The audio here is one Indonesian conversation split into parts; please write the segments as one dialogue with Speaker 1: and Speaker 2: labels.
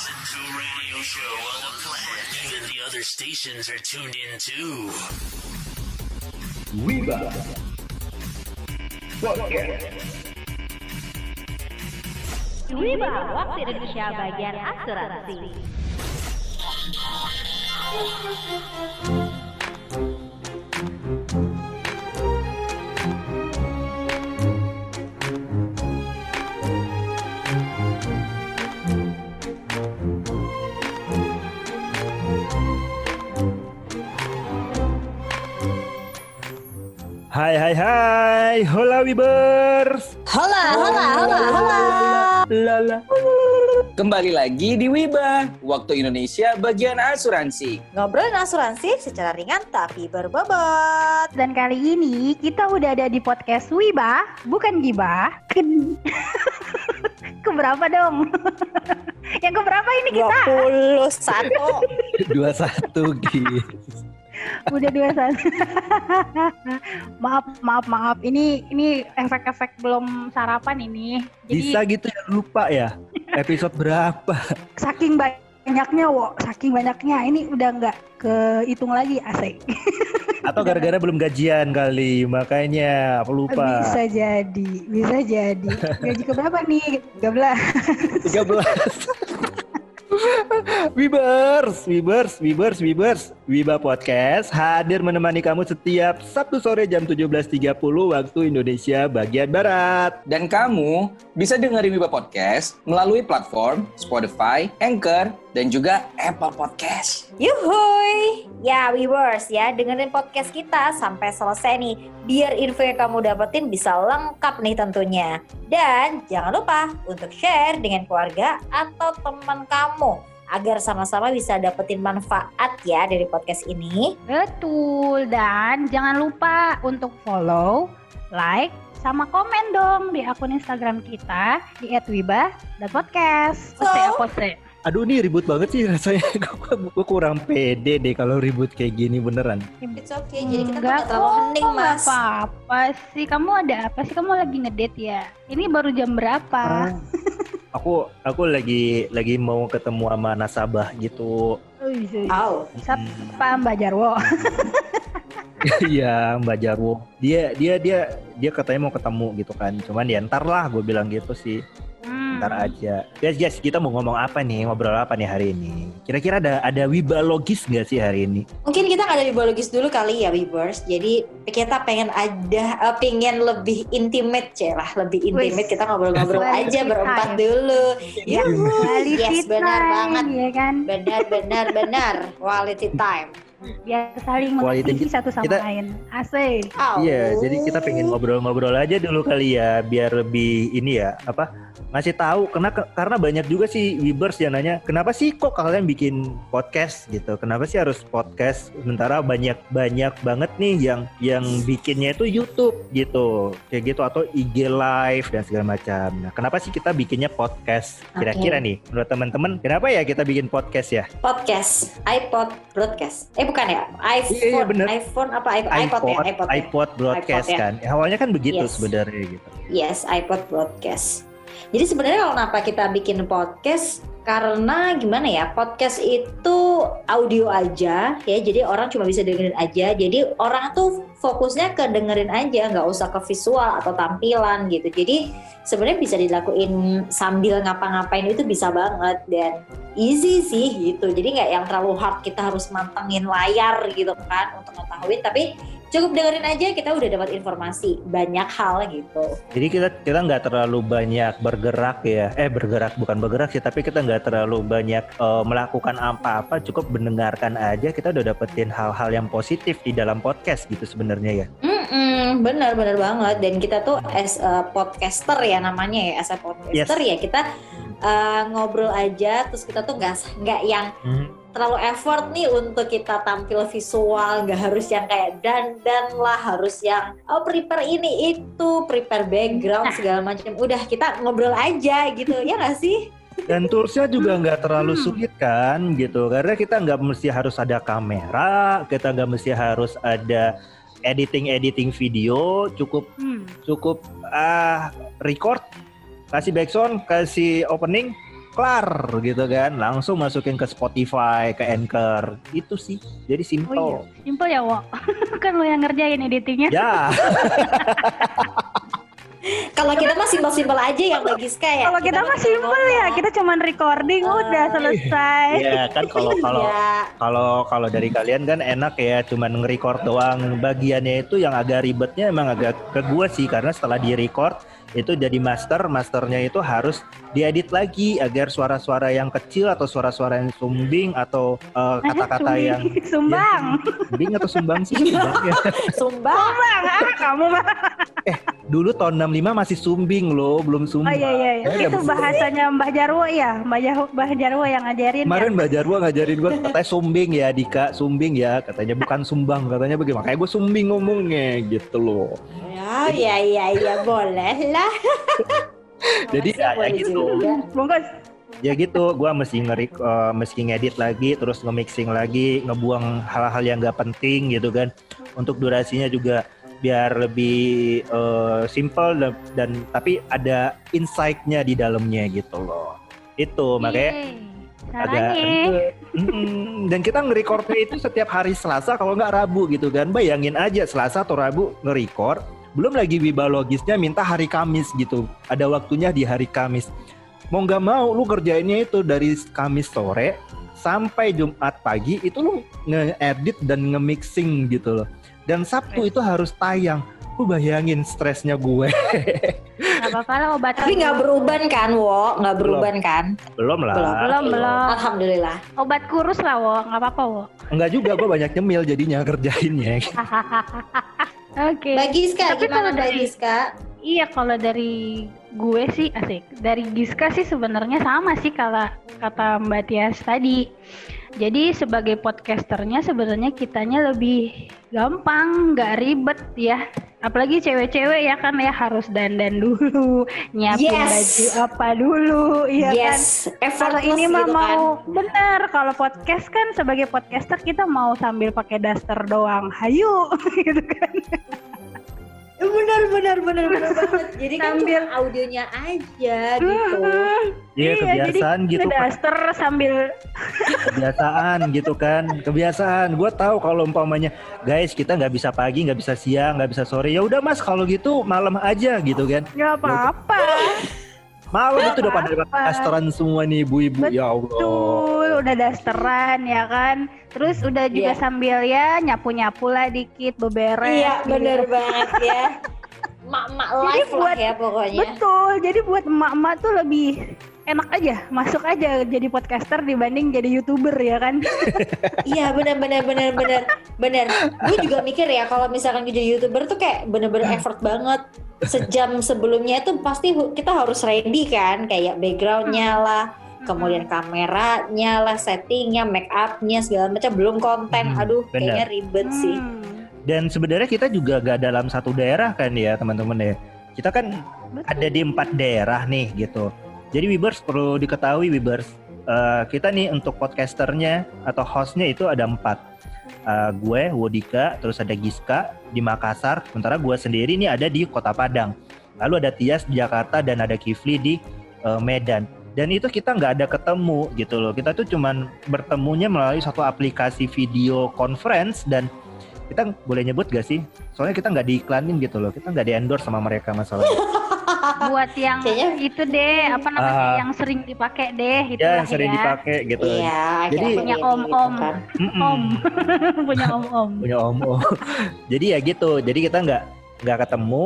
Speaker 1: Listen to a radio show on the planet. Even the other stations are tuned in too.
Speaker 2: Wiba Podcast
Speaker 3: Wiba, waktu Indonesia bagian asuransi.
Speaker 4: Hai hai hai, hola Wibers.
Speaker 5: Hola, hola, hola, hola.
Speaker 4: Lala.
Speaker 2: Kembali lagi di Wiba Waktu Indonesia bagian asuransi
Speaker 5: Ngobrolin asuransi secara ringan tapi berbobot.
Speaker 3: Dan kali ini kita udah ada di podcast Wiba, bukan Gibah. Ke... keberapa dong? Yang keberapa ini kita?
Speaker 5: 21.
Speaker 4: Dua satu gitu.
Speaker 3: Udah dua satu. maaf, maaf, maaf. Ini ini efek-efek belum sarapan ini. Jadi
Speaker 4: Bisa gitu ya lupa ya. Episode berapa?
Speaker 3: saking banyaknya, wo, saking banyaknya ini udah nggak kehitung lagi asik.
Speaker 4: Atau gara-gara belum gajian kali, makanya aku lupa.
Speaker 3: Bisa jadi, bisa jadi. Gaji keberapa nih? 13.
Speaker 4: 13. Wibers, Wibers, Wibers, Wibers. Wiba Podcast hadir menemani kamu setiap Sabtu sore jam 17.30 waktu Indonesia bagian Barat.
Speaker 2: Dan kamu bisa dengerin Wiba Podcast melalui platform Spotify, Anchor, dan juga Apple Podcast
Speaker 5: Yuhuy. Ya, viewers ya, dengerin podcast kita sampai selesai nih. Biar info yang kamu dapetin bisa lengkap nih tentunya. Dan jangan lupa untuk share dengan keluarga atau teman kamu agar sama-sama bisa dapetin manfaat ya dari podcast ini.
Speaker 3: Betul, dan jangan lupa untuk follow, like, sama komen dong di akun Instagram kita di @wiba.podcast. Poste ya, poste.
Speaker 4: Aduh ini ribut banget sih rasanya. Gue kurang pede deh kalau ribut kayak gini beneran.
Speaker 5: It's okay, jadi kita
Speaker 3: Enggak
Speaker 5: nggak terlalu
Speaker 3: kok,
Speaker 5: hening mas.
Speaker 3: apa-apa sih. Kamu ada apa sih? Kamu lagi ngedate ya? Ini baru jam berapa?
Speaker 4: Aku aku lagi lagi mau ketemu sama nasabah gitu.
Speaker 3: Oh, Siapa Mbak Jarwo?
Speaker 4: Iya Mbak Jarwo. Dia dia dia dia katanya mau ketemu gitu kan. Cuman ya ntar lah gue bilang gitu sih.
Speaker 3: Hmm.
Speaker 4: Ntar aja. Guys guys kita mau ngomong apa nih? Ngobrol apa nih hari ini? Kira-kira ada ada wiba logis nggak sih hari ini?
Speaker 5: mungkin kita nggak dari biologis dulu kali ya, viewers. Jadi kita pengen ada, eh, pengen lebih intimate ya lah, lebih intimate.
Speaker 3: Wis.
Speaker 5: Kita ngobrol-ngobrol aja berempat dulu. Ya,
Speaker 3: Quality
Speaker 5: yes benar banget.
Speaker 3: ya kan?
Speaker 5: Benar, benar, benar. Quality time.
Speaker 3: Biar saling
Speaker 4: Quality
Speaker 3: mengisi satu sama
Speaker 4: kita-
Speaker 3: lain. Asik.
Speaker 5: Oh.
Speaker 4: Iya, jadi kita pengen ngobrol-ngobrol aja dulu kali ya, biar lebih ini ya, apa ngasih tahu karena karena banyak juga sih Wibers yang nanya kenapa sih kok kalian bikin podcast gitu kenapa sih harus podcast sementara banyak banyak banget nih yang yang bikinnya itu YouTube gitu kayak gitu atau IG live dan segala macam nah kenapa sih kita bikinnya podcast kira-kira nih menurut teman-teman kenapa ya kita bikin podcast ya
Speaker 5: Podcast, iPod, broadcast. Eh bukan ya? iPhone,
Speaker 4: Iya, iya, bener.
Speaker 5: iPhone apa iPod, iPod,
Speaker 4: iPod
Speaker 5: ya? iPod, ya?
Speaker 4: iPod broadcast
Speaker 5: iPod, ya.
Speaker 4: kan awalnya kan begitu
Speaker 5: Yes.
Speaker 4: sebenarnya gitu
Speaker 5: Yes, iPod broadcast. Jadi sebenarnya kalau kenapa kita bikin podcast karena gimana ya podcast itu audio aja ya jadi orang cuma bisa dengerin aja. Jadi orang tuh fokusnya ke dengerin aja nggak usah ke visual atau tampilan gitu. Jadi sebenarnya bisa dilakuin sambil ngapa-ngapain itu bisa banget dan easy sih gitu. Jadi nggak yang terlalu hard kita harus mantengin layar gitu kan untuk mengetahui tapi cukup dengerin aja kita udah dapat informasi. Banyak hal gitu.
Speaker 4: Jadi kita kita nggak terlalu banyak bergerak ya, eh bergerak bukan bergerak sih, tapi kita nggak terlalu banyak eh, melakukan apa-apa, cukup mendengarkan aja kita udah dapetin hal-hal yang positif di dalam podcast gitu sebenarnya ya.
Speaker 5: Mm-mm, benar benar banget. Dan kita tuh as a podcaster ya namanya ya as a podcaster ya. Kita uh, ngobrol aja terus kita tuh nggak nggak yang terlalu effort nih untuk kita tampil visual nggak harus yang kayak dandan lah harus yang oh prepare ini itu prepare background segala macam udah kita ngobrol aja gitu ya nggak sih
Speaker 4: Dan toolsnya juga nggak terlalu
Speaker 3: Hmm.
Speaker 4: sulit kan gitu, karena kita nggak mesti harus ada kamera, kita nggak mesti harus ada editing editing video, cukup
Speaker 3: Hmm.
Speaker 4: cukup ah record, kasih backsound, kasih opening, kelar gitu kan langsung masukin ke Spotify ke Anchor itu sih jadi simple
Speaker 3: Oh iya, simple ya, Wo. kan lo yang ngerjain editingnya.
Speaker 4: ya
Speaker 5: Kalau kita mah simpel-simpel aja yang bagi Giska ya.
Speaker 3: Kalau kita mah simple ya, kita cuman recording udah selesai.
Speaker 4: ya kan kalau kalau
Speaker 5: Iya.
Speaker 4: kalau kalau dari kalian kan enak ya cuman nge-record doang bagiannya itu yang agak ribetnya emang agak ke gua sih karena setelah di record itu jadi master masternya itu harus diedit lagi agar suara-suara yang kecil atau suara-suara yang sumbing atau eh, kata-kata
Speaker 3: Sumbing.
Speaker 4: yang
Speaker 3: sumbang.
Speaker 4: sumbing atau sumbang sih Sumbang ya.
Speaker 5: Sumbang.
Speaker 3: Sumbang, ah, kamu mah.
Speaker 4: Dulu tahun 65 masih sumbing loh belum
Speaker 3: Oh
Speaker 4: sumbang
Speaker 3: iya iya, iya.
Speaker 4: Eh,
Speaker 3: itu bahasanya Mbah Jarwo ya, Mbah Jarwo, Mbah Jarwo yang ngajarin
Speaker 4: Kemarin
Speaker 3: ya.
Speaker 4: Mbak Jarwo ngajarin gue katanya sumbing ya Dika, sumbing ya katanya bukan sumbang katanya bagaimana? Kayak gue sumbing ngomongnya gitu loh.
Speaker 5: Ya, ya, ya, ya, boleh lah.
Speaker 4: Jadi ya, ya gitu.
Speaker 3: Bungkus.
Speaker 4: Ya gitu, gue mesti ngerik, eh, mesti ngedit lagi, terus nge-mixing lagi, ngebuang hal-hal yang gak penting gitu kan. Untuk durasinya juga biar lebih eh, simple dan, dan tapi ada insight-nya di dalamnya gitu loh. Itu makanya
Speaker 3: Yeay,
Speaker 4: ribet. Mm-mm. dan kita nge-recordnya itu setiap hari Selasa kalau nggak Rabu gitu kan bayangin aja Selasa atau Rabu nge-record belum lagi wibalogisnya minta hari Kamis gitu ada waktunya di hari Kamis mau nggak mau lu kerjainnya itu dari Kamis sore sampai Jumat pagi itu lu nge-edit dan nge-mixing gitu loh dan Sabtu itu harus tayang lu bayangin stresnya gue
Speaker 3: Gak apa-apa lah obat.
Speaker 5: Tapi nggak beruban kan, Wo? Nggak beruban kan?
Speaker 4: belum lah
Speaker 5: Belum.
Speaker 3: Belum, belum.
Speaker 5: Alhamdulillah.
Speaker 3: Obat kurus lah, Wo. Gak apa-apa, Wo.
Speaker 4: Enggak juga gue banyak nyemil jadinya kerjainnya
Speaker 3: Oke.
Speaker 5: Mbak Giska,
Speaker 3: Tapi
Speaker 5: gimana
Speaker 3: kalau dari-
Speaker 5: Giska?
Speaker 3: Iya, kalau dari gue sih asik. Dari Giska sih sebenarnya sama sih kalau kata Mbak Tias tadi. Jadi sebagai podcasternya sebenarnya kitanya lebih gampang, nggak ribet ya. Apalagi cewek-cewek ya kan ya harus dandan dulu, nyiapin
Speaker 5: Yes.
Speaker 3: baju apa dulu, iya kan.
Speaker 5: yes,
Speaker 3: Kalau
Speaker 5: effortless
Speaker 3: ini mah
Speaker 5: gitu kan.
Speaker 3: mau bener, kalau podcast kan sebagai podcaster kita mau sambil pakai daster doang, hayu gitu kan.
Speaker 5: Benar, benar, benar, benar banget. Jadi kan
Speaker 3: Sambil-
Speaker 5: cuma audionya aja gitu.
Speaker 4: Iya kebiasaan
Speaker 3: jadi
Speaker 4: gitu.
Speaker 3: Daster sambil
Speaker 4: kebiasaan gitu kan kebiasaan gue tahu kalau umpamanya guys kita nggak bisa pagi nggak bisa siang nggak bisa sore ya udah mas kalau gitu malam aja gitu kan
Speaker 3: nggak apa-apa.
Speaker 4: Malam itu udah pada restoran semua nih ibu-ibu ya Allah
Speaker 3: Betul, udah dasteran ya kan. Terus udah juga
Speaker 5: Iya.
Speaker 3: sambil ya nyapu-nyapu lah dikit, beberes.
Speaker 5: Iya,
Speaker 3: gitu.
Speaker 5: benar banget ya. Mak-mak
Speaker 3: Jadi
Speaker 5: live lah
Speaker 3: buat-
Speaker 5: ya pokoknya.
Speaker 3: Betul, jadi buat emak-emak tuh lebih enak aja, masuk aja jadi podcaster dibanding jadi youtuber ya kan.
Speaker 5: Iya benar benar benar benar benar. Gue juga mikir ya kalau misalkan jadi youtuber tuh kayak bener-bener effort banget. Sejam sebelumnya itu pasti kita harus ready kan, kayak backgroundnya lah, kemudian kameranya lah, settingnya, make upnya segala macam. Belum konten,
Speaker 4: Hmm,
Speaker 5: aduh
Speaker 4: benar.
Speaker 5: kayaknya ribet sih.
Speaker 3: Hmm,
Speaker 4: dan sebenarnya kita juga gak dalam satu daerah kan ya teman-teman ya kita kan
Speaker 3: betul.
Speaker 4: ada di empat daerah nih gitu jadi Wibers perlu diketahui Wibers eh, kita nih untuk podcasternya atau hostnya itu ada empat Eh, gue Wodika terus ada Giska di Makassar. Sementara gue sendiri nih ada di Kota Padang. Lalu ada Tias di Jakarta dan ada Kifli di eh, Medan. Dan itu kita nggak ada ketemu gitu loh. Kita tuh cuman bertemunya melalui satu aplikasi video conference dan kita boleh nyebut gak sih? Soalnya kita nggak diiklanin gitu loh. Kita nggak di endorse sama mereka masalahnya
Speaker 3: buat yang
Speaker 5: Kayaknya-
Speaker 3: itu deh, apa namanya,
Speaker 4: Ah.
Speaker 3: yang sering dipakai deh, gitu
Speaker 4: ya yang sering
Speaker 3: ya.
Speaker 4: dipakai gitu
Speaker 5: Iya,
Speaker 4: Jadi-
Speaker 3: Punya
Speaker 5: gitu kan.
Speaker 4: Mm-mm.
Speaker 3: Om, punya om-om.
Speaker 4: punya om om. jadi ya gitu jadi kita nggak nggak ketemu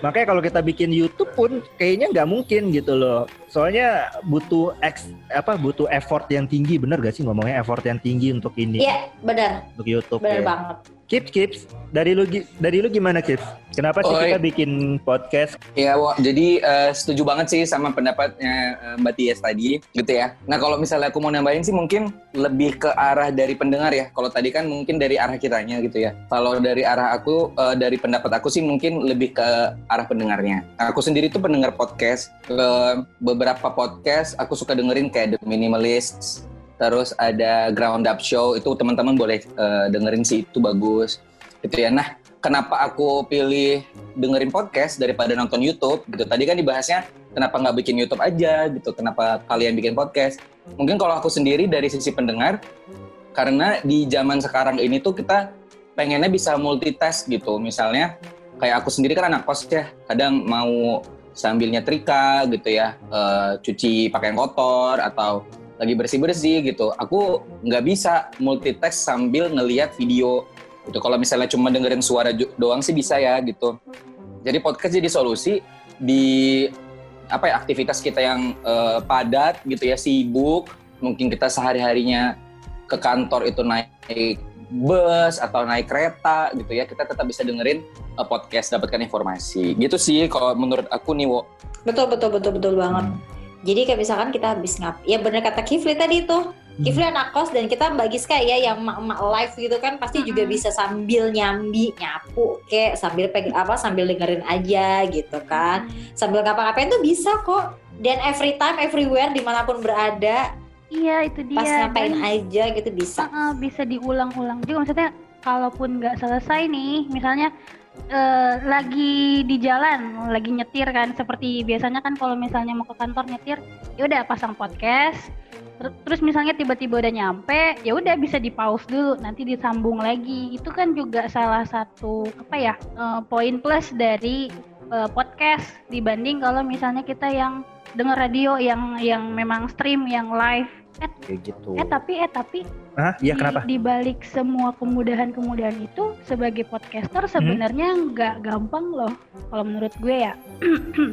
Speaker 4: makanya kalau kita bikin YouTube pun kayaknya nggak mungkin gitu loh soalnya butuh X apa butuh effort yang tinggi bener gak sih ngomongnya effort yang tinggi untuk ini
Speaker 5: Iya, benar,
Speaker 4: untuk YouTube
Speaker 5: benar
Speaker 4: ya.
Speaker 5: banget.
Speaker 4: Kips Kips dari lu dari lu gimana Kips kenapa sih
Speaker 2: Oi.
Speaker 4: kita bikin podcast
Speaker 2: Ya, Wo. jadi eh, setuju banget sih sama pendapatnya eh, Mbak Tias tadi, gitu ya. Nah, kalau misalnya aku mau nambahin sih mungkin lebih ke arah dari pendengar ya. Kalau tadi kan mungkin dari arah kitanya gitu ya. Kalau dari arah aku, eh, dari pendapat aku sih mungkin lebih ke arah pendengarnya. Aku sendiri tuh pendengar podcast. Ke beberapa podcast aku suka dengerin kayak The Minimalists, terus ada Ground Up Show itu teman-teman boleh eh, dengerin sih itu bagus gitu ya. Nah kenapa aku pilih dengerin podcast daripada nonton YouTube gitu. Tadi kan dibahasnya kenapa nggak bikin YouTube aja gitu, kenapa kalian bikin podcast. Mungkin kalau aku sendiri dari sisi pendengar, karena di zaman sekarang ini tuh kita pengennya bisa multitask gitu. Misalnya kayak aku sendiri kan anak kos ya, kadang mau sambil nyetrika gitu ya, eh, cuci pakaian kotor atau lagi bersih-bersih gitu. Aku nggak bisa multitask sambil ngelihat video gitu. Kalau misalnya cuma dengerin suara doang sih bisa ya gitu. Jadi podcast jadi solusi di apa ya aktivitas kita yang eh, padat gitu ya sibuk. Mungkin kita sehari-harinya ke kantor itu naik bus atau naik kereta gitu ya kita tetap bisa dengerin eh, podcast dapatkan informasi gitu sih kalau menurut aku nih Wo.
Speaker 5: Betul betul betul betul banget. Jadi kayak misalkan kita habis ngap, ya bener kata Kifli tadi tuh. Kifli anak kos dan kita Mbak Giska ya yang emak-emak live gitu kan pasti juga
Speaker 3: Mm-mm.
Speaker 5: bisa sambil nyambi, nyapu kayak sambil pegang apa sambil dengerin aja gitu kan. Sambil ngapa-ngapain tuh bisa kok. Dan every time everywhere di mana pun berada
Speaker 3: Iya itu dia.
Speaker 5: pas ngapain
Speaker 3: Dan-
Speaker 5: aja gitu bisa.
Speaker 3: Heeh, bisa diulang-ulang juga. Maksudnya kalaupun nggak selesai nih misalnya eh, lagi di jalan lagi nyetir kan. Seperti biasanya kan kalau misalnya mau ke kantor nyetir ya udah pasang podcast. Ter- terus misalnya tiba-tiba udah nyampe ya udah bisa di pause dulu nanti disambung lagi. Itu kan juga salah satu apa ya eh, poin plus dari eh, podcast. Dibanding kalau misalnya kita yang dengar radio yang yang memang stream yang live
Speaker 4: Kayak gitu.
Speaker 3: eh tapi eh tapi
Speaker 4: Hah? Iya
Speaker 3: di,
Speaker 4: kenapa?
Speaker 3: di balik semua kemudahan-kemudahan itu sebagai podcaster
Speaker 4: Hmm?
Speaker 3: sebenarnya nggak gampang loh kalau menurut gue ya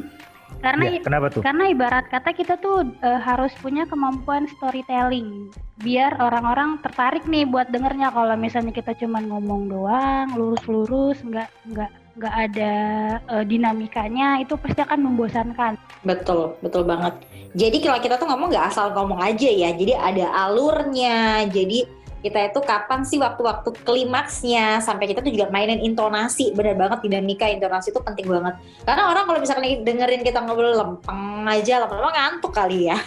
Speaker 3: karena
Speaker 4: Iya, kenapa tuh?
Speaker 3: karena ibarat kata kita tuh eh, harus punya kemampuan storytelling biar orang-orang tertarik nih buat dengernya kalau misalnya kita cuman ngomong doang lurus-lurus nggak nggak nggak ada eh, dinamikanya itu pasti akan membosankan
Speaker 5: Betul, betul banget. Jadi kalau kita tuh ngomong nggak asal ngomong aja ya. Jadi ada alurnya. Jadi kita itu kapan sih waktu-waktu klimaksnya sampai kita tuh juga mainin intonasi. Bener banget dinamika intonasi itu penting banget. Karena orang kalau misalkan dengerin kita ngobrol lempeng aja lama-lama ngantuk kali ya.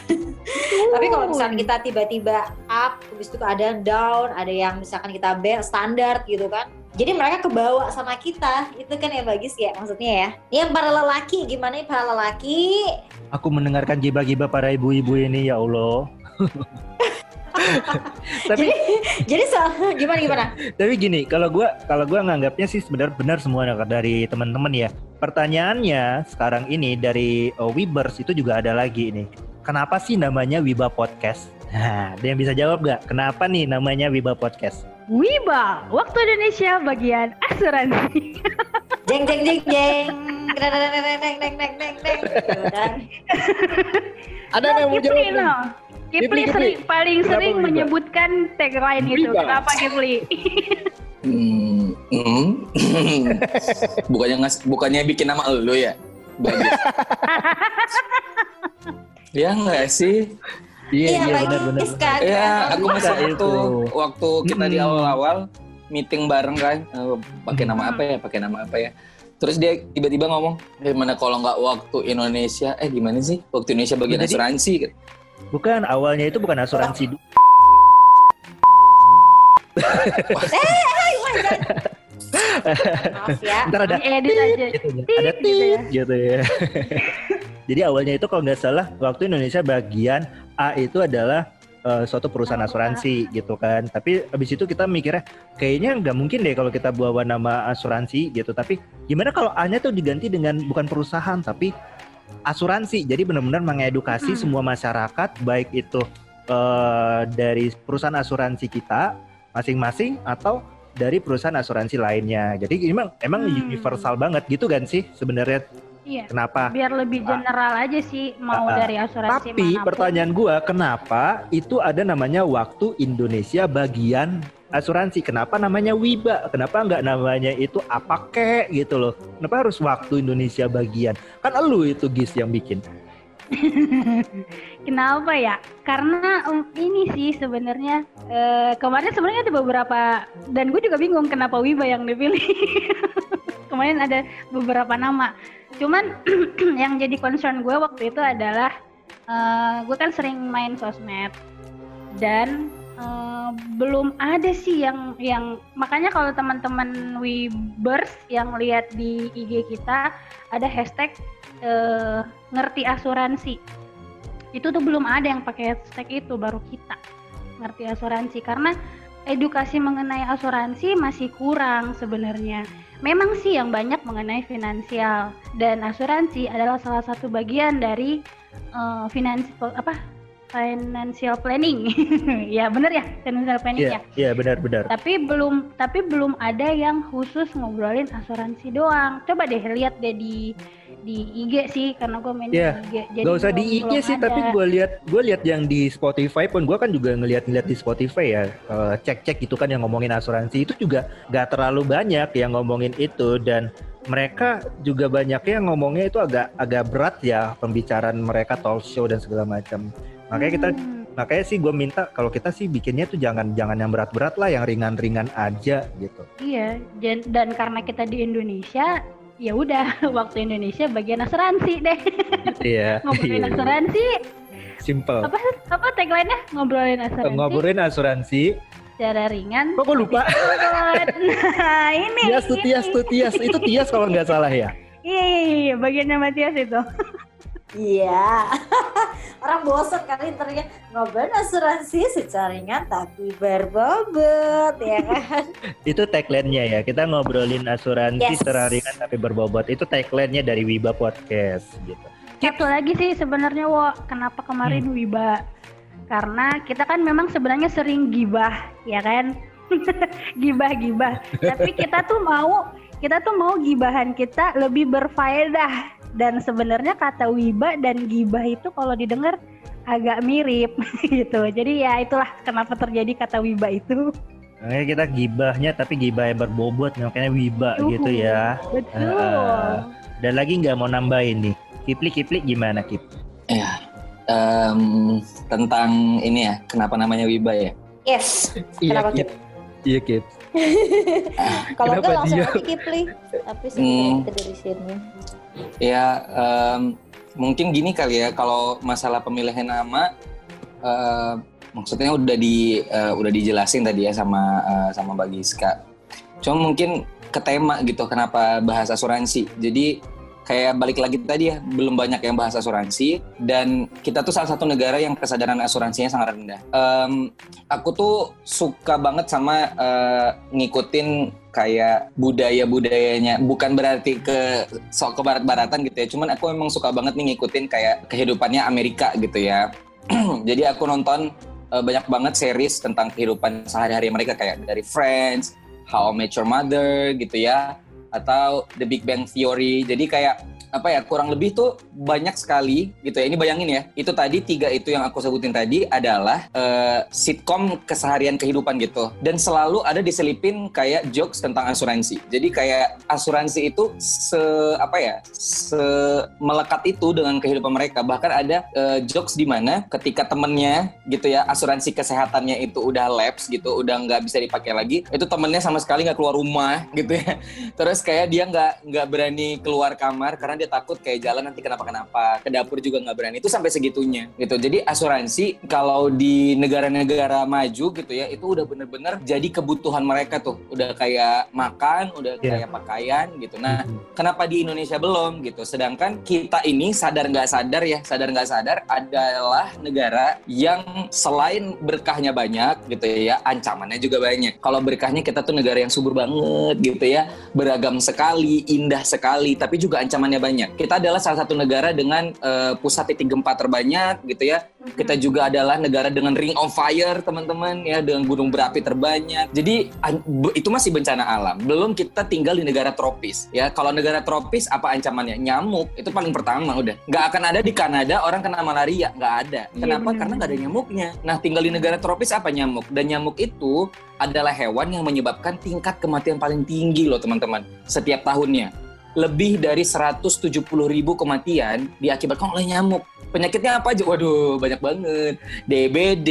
Speaker 5: Tapi kalau misalkan kita tiba-tiba up, habis itu ada down, ada yang misalkan kita B standar gitu kan. Jadi mereka kebawa sama kita, itu kan yang bagus ya maksudnya ya. Yang para lelaki, gimana nih para lelaki?
Speaker 4: Aku mendengarkan giba-giba para ibu-ibu ini ya Allah. tapi
Speaker 5: Jadi so- gimana gimana?
Speaker 4: tapi gini, kalau gua kalau gua nganggapnya sih sebenarnya benar semua dari teman-teman ya. Pertanyaannya sekarang ini dari uh, Webers itu juga ada lagi ini. Kenapa sih namanya Wiba Podcast? Nah, ada yang bisa jawab nggak? Kenapa nih namanya Wiba Podcast?
Speaker 3: Wiba waktu Indonesia bagian asuransi
Speaker 5: Jeng jeng jeng jeng. Deng deng deng deng deng deng deng deng. Gitu kan.
Speaker 4: Ada yang mau jawab? nih?
Speaker 3: no. Kipli,
Speaker 4: Kipli,
Speaker 3: sering paling
Speaker 4: Kenapa
Speaker 3: sering
Speaker 4: Wiba?
Speaker 3: menyebutkan tagline itu.
Speaker 2: Wiba.
Speaker 3: Kenapa Kipli?
Speaker 2: Hmm, hmm. bukannya ngas, bukannya bikin nama lu ya? Bagus. ya nggak sih?
Speaker 4: Iya, iya
Speaker 5: Bagi
Speaker 4: benar-benar.
Speaker 5: Iska,
Speaker 2: Ya,
Speaker 5: kan?
Speaker 2: aku masih waktu
Speaker 4: itu.
Speaker 2: waktu kita di
Speaker 4: Mm-mm.
Speaker 2: awal-awal meeting bareng kan, eh, pakai nama apa ya? Pakai nama apa ya? Terus dia tiba-tiba ngomong, gimana kalau nggak waktu Indonesia? Eh gimana sih? Waktu Indonesia bagian
Speaker 4: Jadi-
Speaker 2: asuransi.
Speaker 4: Bukan awalnya itu bukan asuransi du-
Speaker 5: Maaf ya.
Speaker 4: Ntar ada
Speaker 3: Edit aja.
Speaker 4: gitu ya. Ada
Speaker 3: gitu ya.
Speaker 4: tit gitu ya. Jadi awalnya itu kalau nggak salah waktu Indonesia bagian A itu adalah eh, suatu perusahaan
Speaker 3: Oh,
Speaker 4: asuransi gitu kan. Tapi abis itu kita mikirnya kayaknya nggak mungkin deh kalau kita bawa nama asuransi gitu. Tapi gimana kalau A-nya tuh diganti dengan bukan perusahaan tapi asuransi. Jadi benar-benar mengedukasi
Speaker 3: Hmm.
Speaker 4: semua masyarakat baik itu eh, dari perusahaan asuransi kita masing-masing atau dari perusahaan asuransi lainnya. Jadi emang emang
Speaker 3: Hmm.
Speaker 4: universal banget gitu kan sih sebenarnya
Speaker 3: Iya.
Speaker 4: kenapa?
Speaker 3: Biar lebih general aja sih mau
Speaker 4: Ah, ah.
Speaker 3: dari asuransi
Speaker 4: Tapi
Speaker 3: mana pun.
Speaker 4: pertanyaan gua kenapa itu ada namanya waktu Indonesia bagian asuransi? Kenapa namanya Wiba? Kenapa nggak namanya itu apa kek gitu loh? Kenapa harus waktu Indonesia bagian? Kan elu itu Gis yang bikin.
Speaker 3: Kenapa ya? Karena um, ini sih sebenarnya eh, kemarin sebenarnya ada beberapa dan gue juga bingung kenapa Wiba yang dipilih. kemarin ada beberapa nama. Cuman yang jadi concern gue waktu itu adalah eh, gue kan sering main sosmed. Dan Eh, belum ada sih yang yang makanya kalau teman-teman Webers yang lihat di IG kita ada hashtag eh, ngerti asuransi. Itu tuh belum ada yang pakai hashtag itu baru kita ngerti asuransi. Karena edukasi mengenai asuransi masih kurang sebenarnya memang sih yang banyak mengenai finansial dan asuransi adalah salah satu bagian dari uh, apa financial planning. ya benar ya financial planning
Speaker 4: Iya,
Speaker 3: ya.
Speaker 4: iya benar-benar.
Speaker 3: Tapi belum tapi belum ada yang khusus ngobrolin asuransi doang. Coba deh lihat deh di di IG sih karena gue main
Speaker 4: Iya,
Speaker 3: di IG.
Speaker 4: Gak usah di IG sih,
Speaker 3: ada.
Speaker 4: tapi gue lihat gue lihat yang di Spotify pun gue kan juga ngeliat-ngeliat di Spotify ya eh, cek-cek itu kan yang ngomongin asuransi itu juga gak terlalu banyak yang ngomongin itu dan mereka juga banyaknya yang ngomongnya itu agak agak berat ya pembicaraan mereka talk show dan segala macam. Makanya kita
Speaker 3: Hmm.
Speaker 4: makanya sih gue minta kalau kita sih bikinnya tuh jangan jangan yang berat-berat lah, yang ringan-ringan aja gitu.
Speaker 3: Iya, dan, dan karena kita di Indonesia, ya udah waktu Indonesia bagian asuransi deh.
Speaker 4: Gitu ya.
Speaker 3: Ngobrolin
Speaker 4: Iya,
Speaker 3: asuransi,
Speaker 4: Simple.
Speaker 3: apa apa tagline-nya? Ngobrolin asuransi
Speaker 4: Ngobrolin asuransi.
Speaker 3: secara ringan.
Speaker 4: Kok gue lupa?
Speaker 3: nah, ini.
Speaker 4: Tias tuh. Tias tuh Tias itu Tias kalau nggak salah ya.
Speaker 3: Iya, iya, iya, bagiannya Matias itu.
Speaker 5: Iya. Orang bosan kali ternyata ngobrol asuransi secara ringan tapi berbobot ya kan.
Speaker 4: Itu tagline-nya ya. Kita ngobrolin asuransi
Speaker 5: Yes.
Speaker 4: secara ringan tapi berbobot. Itu tagline-nya dari Wiba Podcast gitu.
Speaker 3: Satu lagi sih sebenarnya wo, kenapa kemarin
Speaker 4: Hmm.
Speaker 3: Wiba? Karena kita kan memang sebenarnya sering gibah, ya kan? Gibah-gibah. Tapi kita tuh mau kita tuh mau gibahan kita lebih berfaedah dan sebenarnya kata wiba dan gibah itu kalau didengar agak mirip gitu. Jadi ya itulah kenapa terjadi kata wiba itu.
Speaker 4: Makanya kita gibahnya tapi gibah yang berbobot makanya Wiba
Speaker 3: Uhuh.
Speaker 4: gitu ya.
Speaker 3: Betul.
Speaker 4: Ah. Dan lagi nggak mau nambahin nih. Kipli Kipli gimana Kip?
Speaker 2: Em, tentang ini ya, kenapa namanya Wiba ya?
Speaker 5: Yes. Kenapa Kip?
Speaker 4: Iya Kip.
Speaker 5: Kalau enggak langsung
Speaker 4: dia?
Speaker 5: aja Kipli. Tapi
Speaker 2: Hmm.
Speaker 5: dari sini.
Speaker 2: Ya, em, mungkin gini kali ya, kalau masalah pemilihan nama, eh, maksudnya udah di eh, udah dijelasin tadi ya sama eh, sama Mbak Giska. Cuma mungkin ke tema gitu, kenapa bahas asuransi. Jadi kayak balik lagi tadi ya, belum banyak yang bahas asuransi. Dan kita tuh salah satu negara yang kesadaran asuransinya sangat rendah. Em, aku tuh suka banget sama eh, ngikutin kayak budaya-budayanya. Bukan berarti ke sok ke barat-baratan gitu ya cuman aku memang suka banget nih ngikutin kayak kehidupannya Amerika gitu ya. Jadi aku nonton eh, banyak banget series tentang kehidupan sehari-hari mereka kayak dari Friends, How I Met Your Mother gitu ya atau The Big Bang Theory. Jadi kayak apa ya kurang lebih tuh banyak sekali gitu ya. Ini bayangin ya itu tadi tiga itu yang aku sebutin tadi adalah eh, sitkom keseharian kehidupan gitu. Dan selalu ada diselipin kayak jokes tentang asuransi. Jadi kayak asuransi itu se apa ya se melekat itu dengan kehidupan mereka. Bahkan ada eh, jokes di mana ketika temennya gitu ya asuransi kesehatannya itu udah lapse gitu udah nggak bisa dipakai lagi itu temennya sama sekali nggak keluar rumah gitu ya. Terus kayak dia nggak nggak berani keluar kamar karena dia takut kayak jalan nanti kenapa-kenapa. Ke dapur juga nggak berani. Itu sampai segitunya gitu. Jadi asuransi kalau di negara-negara maju gitu ya itu udah bener-bener jadi kebutuhan mereka tuh. Udah kayak makan udah
Speaker 4: Iya.
Speaker 2: kayak pakaian gitu. Nah kenapa di Indonesia belum gitu? Sedangkan kita ini sadar nggak sadar ya sadar nggak sadar adalah negara yang selain berkahnya banyak gitu ya ancamannya juga banyak. Kalau berkahnya kita tuh negara yang subur banget gitu ya beragam sekali indah sekali tapi juga ancamannya banyak kita adalah salah satu negara dengan eh, pusat titik gempa terbanyak gitu ya. Kita juga adalah negara dengan ring of fire teman-teman ya dengan gunung berapi terbanyak. Jadi itu masih bencana alam. Belum kita tinggal di negara tropis ya. Kalau negara tropis apa ancamannya? Nyamuk itu paling pertama udah. Nggak akan ada di Kanada orang kena malaria. Nggak ada.
Speaker 3: Iya,
Speaker 2: kenapa?
Speaker 3: bener.
Speaker 2: karena nggak ada nyamuknya. Nah tinggal di negara tropis apa nyamuk? Dan nyamuk itu adalah hewan yang menyebabkan tingkat kematian paling tinggi loh teman-teman setiap tahunnya lebih dari 170 ribu kematian diakibatkan oleh nyamuk. Penyakitnya apa aja? Waduh, banyak banget. DBD,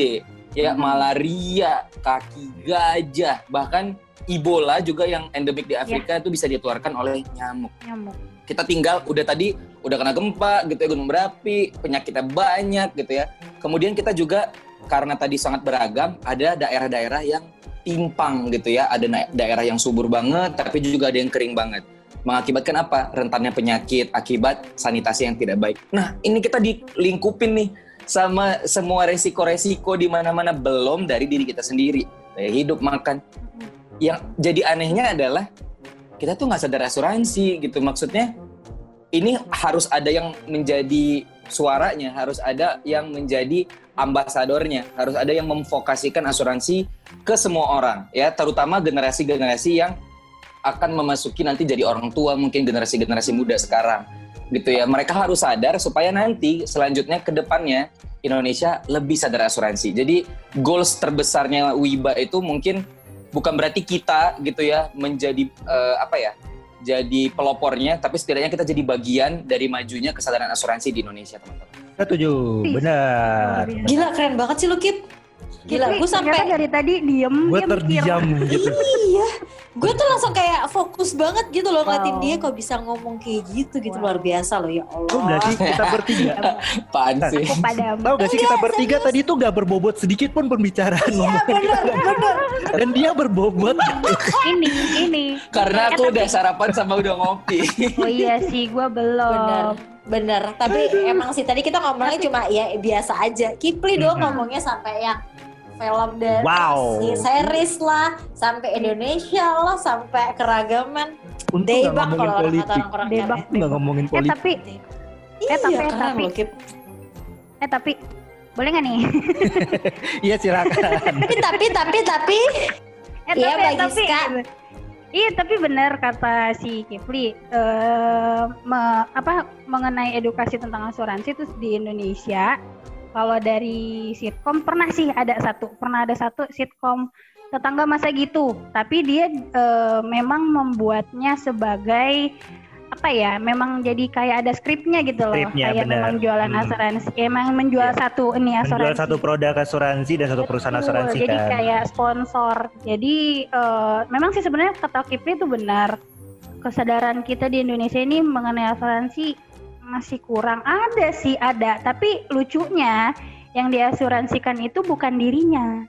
Speaker 2: ya
Speaker 3: Hmm.
Speaker 2: malaria, kaki gajah, bahkan Ebola juga yang endemik di Afrika itu bisa ditularkan oleh nyamuk.
Speaker 3: Nyamuk.
Speaker 2: Kita tinggal udah tadi udah kena gempa gitu ya gunung berapi, penyakitnya banyak gitu ya. Kemudian kita juga karena tadi sangat beragam, ada daerah-daerah yang timpang gitu ya. Ada daerah yang subur banget, tapi juga ada yang kering banget. Mengakibatkan apa? Rentannya penyakit akibat sanitasi yang tidak baik. Nah, ini kita dilingkupin nih sama semua resiko-resiko di mana-mana belum dari diri kita sendiri. Kayak hidup, makan. Yang jadi anehnya adalah kita tuh nggak sadar asuransi gitu. Maksudnya ini harus ada yang menjadi suaranya, harus ada yang menjadi ambasadornya, harus ada yang memfokasikan asuransi ke semua orang ya, terutama generasi-generasi yang akan memasuki nanti jadi orang tua mungkin generasi-generasi muda sekarang gitu ya. Mereka harus sadar supaya nanti selanjutnya ke depannya Indonesia lebih sadar asuransi. Jadi goals terbesarnya Wiba itu mungkin bukan berarti kita gitu ya menjadi eh, apa ya? jadi pelopornya, tapi setidaknya kita jadi bagian dari majunya kesadaran asuransi di Indonesia, teman-teman.
Speaker 4: Setuju, benar.
Speaker 5: Gila keren banget sih lu Kip. Gila, gue
Speaker 3: ternyata
Speaker 5: sampai
Speaker 3: dari tadi diem,
Speaker 4: Gue
Speaker 3: dia mikir.
Speaker 4: terdiam gitu.
Speaker 5: iya, gue tuh langsung kayak fokus banget gitu loh ngeliatin
Speaker 3: Wow.
Speaker 5: dia kok bisa ngomong kayak gitu gitu
Speaker 3: Wow.
Speaker 5: luar biasa loh ya Allah.
Speaker 4: Oh, berarti kita bertiga.
Speaker 2: Apaan sih?
Speaker 3: Aku padam.
Speaker 4: Tahu gak sih kita bertiga tadi tuh gak berbobot sedikit pun pembicaraan ngomongin
Speaker 5: bener, bener.
Speaker 4: Dan dia berbobot.
Speaker 3: ini, ini.
Speaker 2: Karena aku udah sarapan sama udah ngopi.
Speaker 3: Oh iya sih, gue belum.
Speaker 5: Bener, bener. Tapi emang sih tadi kita ngomongnya cuma ya biasa aja. Kipli dong
Speaker 4: Mhm.
Speaker 5: ngomongnya sampai yang film dan
Speaker 4: Wow.
Speaker 5: si series lah, sampai Indonesia lah, sampai keragaman.
Speaker 4: Untung gak
Speaker 5: Debak
Speaker 4: ngomongin
Speaker 5: kalau orang kata
Speaker 4: politik.
Speaker 5: orang-orang
Speaker 3: Debak.
Speaker 5: keren.
Speaker 4: Untung gak ngomongin
Speaker 3: Eh
Speaker 4: politik.
Speaker 3: tapi,
Speaker 5: Iya,
Speaker 3: tapi-
Speaker 5: keren
Speaker 3: tapi-
Speaker 5: loh Kip.
Speaker 3: eh tapi, boleh nggak nih?
Speaker 4: Iya silakan.
Speaker 5: Tapi, tapi, tapi, tapi,
Speaker 3: Eh,
Speaker 5: Iya,
Speaker 3: tapi,
Speaker 5: Mbak
Speaker 3: tapi,
Speaker 5: Giska.
Speaker 3: Iya, tapi benar kata si Kifli. eh, me- apa mengenai edukasi tentang asuransi itu di Indonesia. Kalau dari sitkom pernah sih ada satu, pernah ada satu sitkom tetangga masa gitu. Tapi dia eh, memang membuatnya sebagai apa ya? Memang jadi kayak ada skripnya gitu loh.
Speaker 4: Skripnya,
Speaker 3: kayak
Speaker 4: benar.
Speaker 3: memang jualan
Speaker 4: Hmm.
Speaker 3: asuransi, emang menjual
Speaker 4: Iya.
Speaker 3: satu ini
Speaker 4: Menjual
Speaker 3: asuransi.
Speaker 4: satu produk asuransi dan satu perusahaan
Speaker 3: Betul,
Speaker 4: asuransi
Speaker 3: jadi
Speaker 4: kan.
Speaker 3: kayak sponsor. Jadi eh, memang sih sebenarnya kata Kipri itu benar. Kesadaran kita di Indonesia ini mengenai asuransi masih kurang. Ada sih ada, tapi lucunya yang diasuransikan itu bukan dirinya.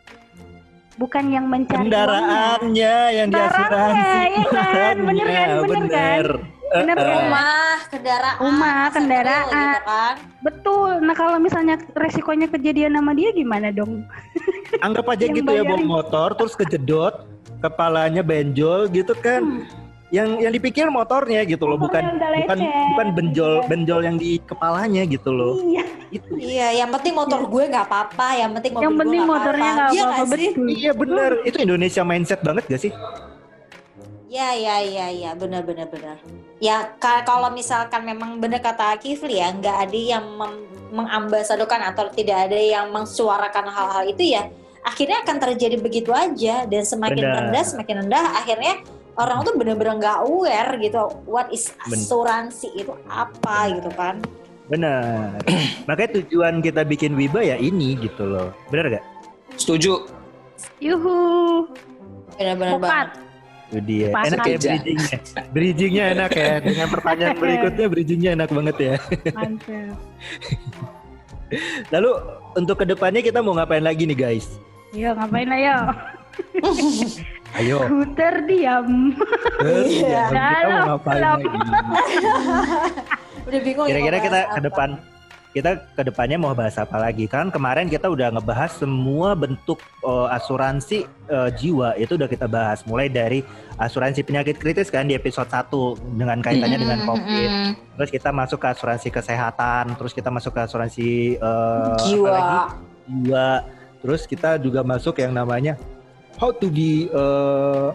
Speaker 3: Bukan yang mencari uangnya.
Speaker 4: Kendaraannya yang diasuransi.
Speaker 3: ya kan? Bener kan? Bener kan?
Speaker 4: bener.
Speaker 3: Bener
Speaker 4: Eh, eh.
Speaker 3: kan?
Speaker 5: rumah, kendaraan,
Speaker 3: Rumah, kendaraan.
Speaker 5: gitu kan.
Speaker 3: Betul. Nah, kalau misalnya resikonya kejadian sama dia gimana dong?
Speaker 4: Anggap aja gitu ya bawa
Speaker 3: bayarin.
Speaker 4: motor terus kejedot, kepalanya benjol gitu kan.
Speaker 3: Hmm.
Speaker 4: Yang yang dipikir motornya gitu loh, bukan bukan bukan benjol
Speaker 3: Iya.
Speaker 4: benjol yang di kepalanya gitu loh.
Speaker 3: Iya.
Speaker 4: Itu.
Speaker 5: Iya, yang penting motor gue nggak apa-apa, yang penting mobil
Speaker 3: Yang
Speaker 5: gue
Speaker 3: penting
Speaker 5: nggak
Speaker 3: motornya
Speaker 5: apa-apa.
Speaker 3: nggak
Speaker 5: Iya
Speaker 3: apa-apa
Speaker 5: nggak sih?
Speaker 3: betul.
Speaker 4: Iya bener, itu Indonesia mindset banget gak sih?
Speaker 5: Iya, iya, iya, iya, benar, benar, benar. Ya, ka- kalau misalkan memang benar kata Kifli ya, nggak ada yang mengambasadokan atau tidak ada yang mensuarakan hal-hal itu ya, akhirnya akan terjadi begitu aja dan semakin
Speaker 4: Benar.
Speaker 5: rendah, semakin rendah, akhirnya orang tuh benar-benar nggak aware gitu, what is asuransi itu apa gitu kan?
Speaker 4: Benar. Makanya tujuan kita bikin Wiba ya ini gitu loh. Bener gak?
Speaker 2: Setuju.
Speaker 3: Yuhu.
Speaker 5: Benar-benar banget.
Speaker 4: Itu dia.
Speaker 3: Pas
Speaker 4: enak ya bridgingnya. Bridgingnya enak ya. Dengan pertanyaan berikutnya bridgingnya enak banget ya.
Speaker 3: Mantap.
Speaker 4: Lalu untuk ke depannya kita mau ngapain lagi nih guys?
Speaker 3: Yo ngapain lah yo?
Speaker 4: Ayo.
Speaker 3: Ku terdiam.
Speaker 4: Ya, kita
Speaker 3: Dalam?
Speaker 5: Udah bingung. ya
Speaker 4: Kira-kira kita ke depan kita ke depannya mau bahas apa lagi? Kan kemarin kita udah ngebahas semua bentuk eh, asuransi eh, jiwa itu udah kita bahas mulai dari asuransi penyakit kritis kan di episode 1 dengan kaitannya dengan
Speaker 5: Mm-mm,
Speaker 4: Covid.
Speaker 5: mm-mm.
Speaker 4: Terus kita masuk ke asuransi kesehatan, terus kita masuk ke asuransi eh,
Speaker 5: jiwa.
Speaker 4: apa lagi? jiwa. Terus kita juga masuk yang namanya how to be eh,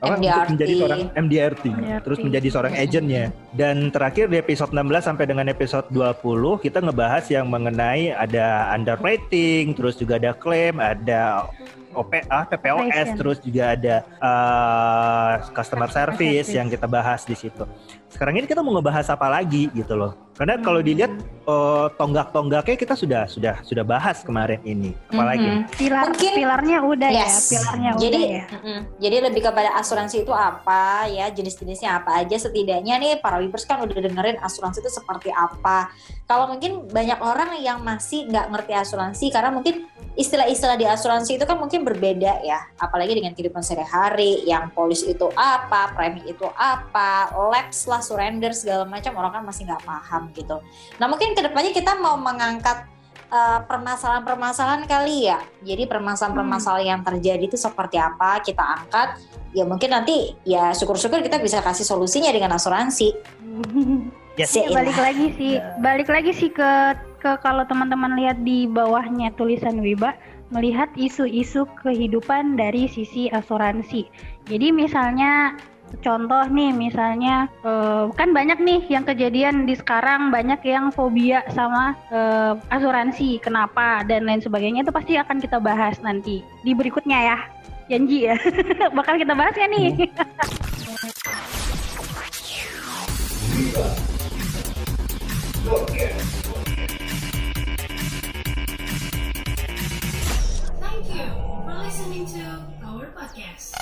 Speaker 4: apa, untuk
Speaker 5: MDRT.
Speaker 4: menjadi seorang MDRT,
Speaker 3: MDRT.
Speaker 4: terus menjadi seorang agentnya. Dan terakhir di episode 16 sampai dengan episode 20 kita ngebahas yang mengenai ada underwriting, terus juga ada claim, ada OPA, PPOS,
Speaker 3: Operation.
Speaker 4: terus juga ada eh, customer
Speaker 3: Customer
Speaker 4: service
Speaker 3: service.
Speaker 4: yang kita bahas di situ. Sekarang ini kita mau ngebahas apa lagi gitu loh. Karena kalau dilihat eh, tonggak-tonggaknya kita sudah sudah sudah bahas kemarin ini. Apalagi
Speaker 5: Mhm.
Speaker 3: Pilar
Speaker 5: Mungkin-
Speaker 3: pilarnya udah
Speaker 5: Yes.
Speaker 3: ya, pilarnya
Speaker 5: jadi,
Speaker 3: udah ya.
Speaker 5: mm-mm. jadi lebih kepada asuransi itu apa ya, jenis-jenisnya apa aja. Setidaknya nih para Wibers kan udah dengerin asuransi itu seperti apa. Kalau mungkin banyak orang yang masih nggak ngerti asuransi karena mungkin istilah-istilah di asuransi itu kan mungkin berbeda ya. Apalagi dengan kehidupan sehari-hari, yang polis itu apa, premi itu apa, lapse lah, surrender segala macam orang kan masih nggak paham gitu. Nah mungkin ke depannya kita mau mengangkat uh, permasalahan-permasalahan kali ya. Jadi permasalahan-permasalahan yang terjadi itu seperti apa kita angkat. Ya mungkin nanti ya syukur-syukur kita bisa kasih solusinya dengan asuransi.
Speaker 4: Yes.
Speaker 5: Si-
Speaker 3: Ya, balik lagi sih,
Speaker 4: Ya.
Speaker 3: balik lagi sih ke ke kalau teman-teman lihat di bawahnya tulisan Wiba melihat isu-isu kehidupan dari sisi asuransi. Jadi misalnya contoh nih misalnya eh, kan banyak nih yang kejadian di sekarang banyak yang fobia sama eh, asuransi kenapa dan lain sebagainya itu pasti akan kita bahas nanti di berikutnya ya. Janji ya. Bakal kita bahas ya nih?
Speaker 6: Thank you for listening to our podcast.